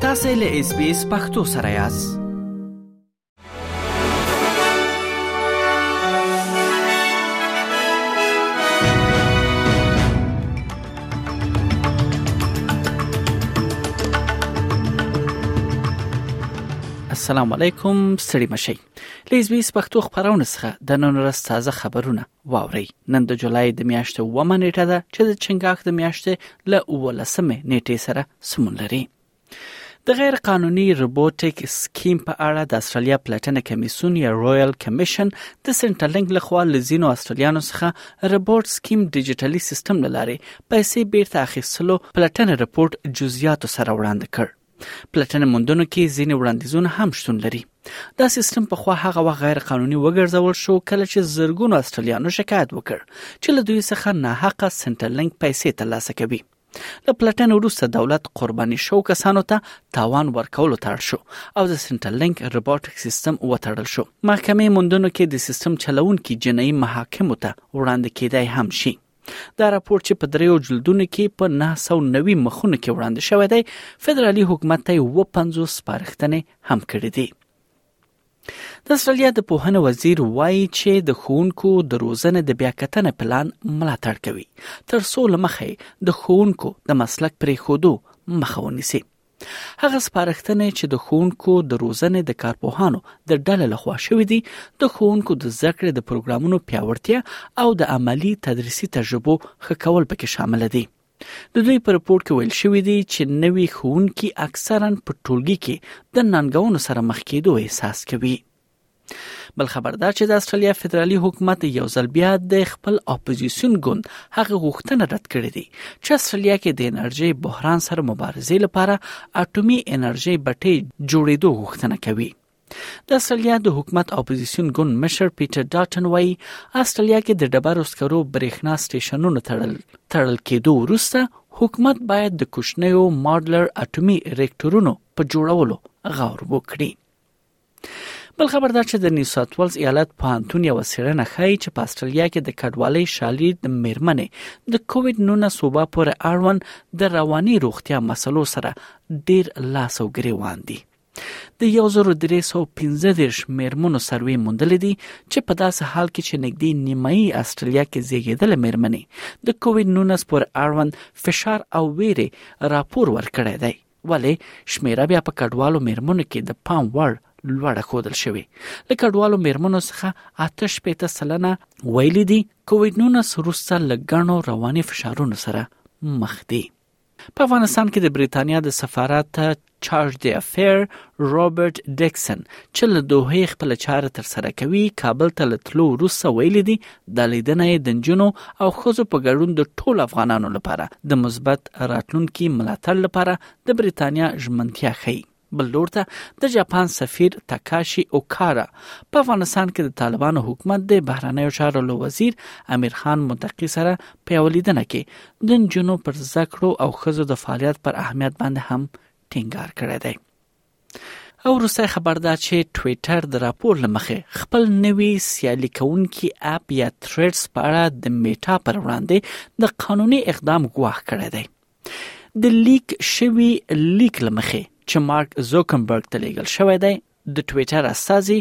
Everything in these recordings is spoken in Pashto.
تاسو له اس بي اس پختو سره یاست السلام علیکم ستړي مشي لیزبیس پښتو خبرونه سره د نن ورځ تازه خبرونه واورئ نن د جولای د میاشتې اوومه نیټه ده چې د چنګاښ د میاشتې له اوولسمې نیټې سره سمون لري د غیر قانوني روبوټیک سکیم په اړه د استرالیا پلټنه کمیسیون یا رویال کمیشن د سنټرلینګ لخوا لزینو استرالیانو څخه روبوټ سکیم ډیجیټلي سیستم لاري پیسې بیرته اخیستلو پلټنه رپورت جزئیات سره وړاندې کړ پلټنې موندنو کې ځینې وړاندیزونه هم شتون لري دا سیستم په خو هغه وخت غیر قانوني وګرځول شو کله چې زرګونو استرالیانو شکایت وکړ چې له دوی څخه ناحقه سنټرلینک پیسې ترلاسه کوي له پلټنې وروسته دولت قرباني شو کسانو ته تاوان ورکولو ته اړ شو او د سنټرلینک روبوټک سیستم وتړل شو محکمې موندنو کې د سیستم چلوونکي جنایي محاکمو ته وړاندې کېدای هم شي دا راپور چې په دریو جلدونو کې په 990 مخونو کې وړاندې شوی دی فدرالي حکومت ته و 50 سپارښتنې هم کړې دي د استرالیا د پوهنې وزیر وایي چې د ښوونکو د روزنې د بیاکتنې پلان ملاتړ کوي تر څو لمخې د ښوونکو د مسلک پرې خودو مخه ونیسي هغه سپارښتنې چې د ښوونکو د روزنې د کارپوهانو د ډلې لخوا شوې دي د ښوونکو د زده کړې د پروګرامونو پیاوړتیا او د عملی تدریسي تجربو ښه کول پکې شامل دي د دوی په رپورت کې ویل شوې دي چې نوي ښوونکي اکثرا په ټولګي کې د ننګونو سره مخ کېدو احساس کوي بل خبر دا چې د استرالیا فدرالي حکومت یو ځل بیا د خپل اپوزیسیون ګوند هغه غوښتنه رد کړې دي چې استرالیا کې د انرژي بحران سره مبارزې لپاره اټومي انرژي بټۍ جوړېدو غوښتنه کوي د استرالیا د حکومت اپوزیسیون ګوند مشر پیټر ډاټن وایي استرالیا کې د ډبرو سکرو برېښنا سټیشنونو تړل تړل کېدو وروسته حکومت باید د کوچنیو ماډلر اټومي ریکټورونو په جوړولو غور وکړي بل خبر دا چې د نیو ساوت ولز ایالت پوهنتون یو څېړنه ښایي چې په استرالیا کې د کډوالۍ شالید د میرمنې د کووید 19 وبا پورې اړوند د رواني روغتیا مسلو سره ډیر لاس او ګریوان دي د 1315 میرمنو سروې موندل دي چې په داسې حال کې چې نګدي نیمایي استرالیا کې زیږیدل میرمنې د کووید 19 پر اړوند فشار او ویره راپور ورکړی دی ولې شمیره بیا په کډوالو میرمنو کې د پام وړ لوړه ښودل شوې له کډوالو میرمنو څخه اته شپېته سلنه ویلي دي کوویډ نولس وروسته له ګڼو رواني فشارونو سره مخ دي په افغانستان کې د بریتانیا د سفارت چارج دی افیر رابرټ ډیکسن چې له دوه خپل چاره تر سره کوي کابل ته له تلو وروسته ویلي دي دا لیدنه یې د نجونو او ښځو په ګډون د ټولو افغانانو لپاره د مثبت راتلونکي ملاتړ لپاره د بریتانیا ژمنتیا ښیي بل لور ته د جاپان سفیر تاکاشي اوکارا په افغانستان کې د طالبانو حکومت د بهرنیو چارو له وزیر امیر خان متقي سره په یو لیدنه کې د نجونو پر زکړو او خزو د فعالیت پر اهمیت باندې هم ټینګار کړی دی او وروستی خبر دا چې ټویټر د راپور لمخې خپل نوي سیالي کوونکي اپ یا تریډز په اړه د میټا پر وړاندې د قانوني اقدام ګواښ کړی دی د لیک شوی لیک لمخې چې مارک زوکنبرګ ته لیږل شوی دی د ټویټر استاذي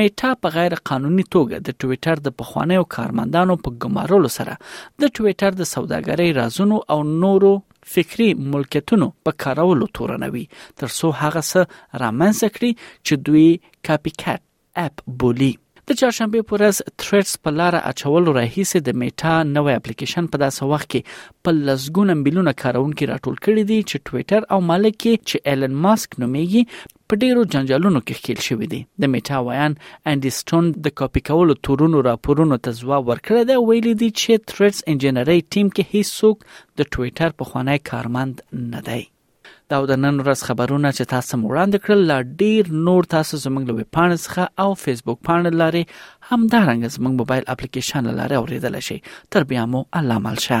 میټا په غیر قانوني توګه د ټویټر د پخوانیو کارمندانو په ګمارلو سره د ټویټر د سوداګرۍ رازونو او نورو فکري ملکیتونو په کارولو تورنوي تر څو هغه څه رامنځته کړي چې دوی کاپی کټ اپ بولی د چهارشنبه پر ورځ تریډز په لار اچولو راهیسې د میټا نوې اپلیکیشن په داسې وخت کې په لسګونه میلیونه کارونکي راټول کړي دي چې ټوئیټر او مالک چې ایلن ماسک نومېږي په ډیرو جنجالونو کې ښکیل شوی دی د میټا ویان انډي سټون د کاپی کولو تورونو راپورونو ته ځواب ورکړی دی ویلي دی چې تریډز انجینری ټیم کې هیڅوک د ټویټر په خوانی کارمند نه دی دا د نن ورځ خبرونه چې تاسو مو وړاندې کړل لا ډیر نور تاسو زموږ له ویب پاڼې څخه او فیسبوک پاڼې لارې همدارنګه زموږ موبایل اپلیکیشن لارې اوریدل شئ تر بیا مو الله مل شه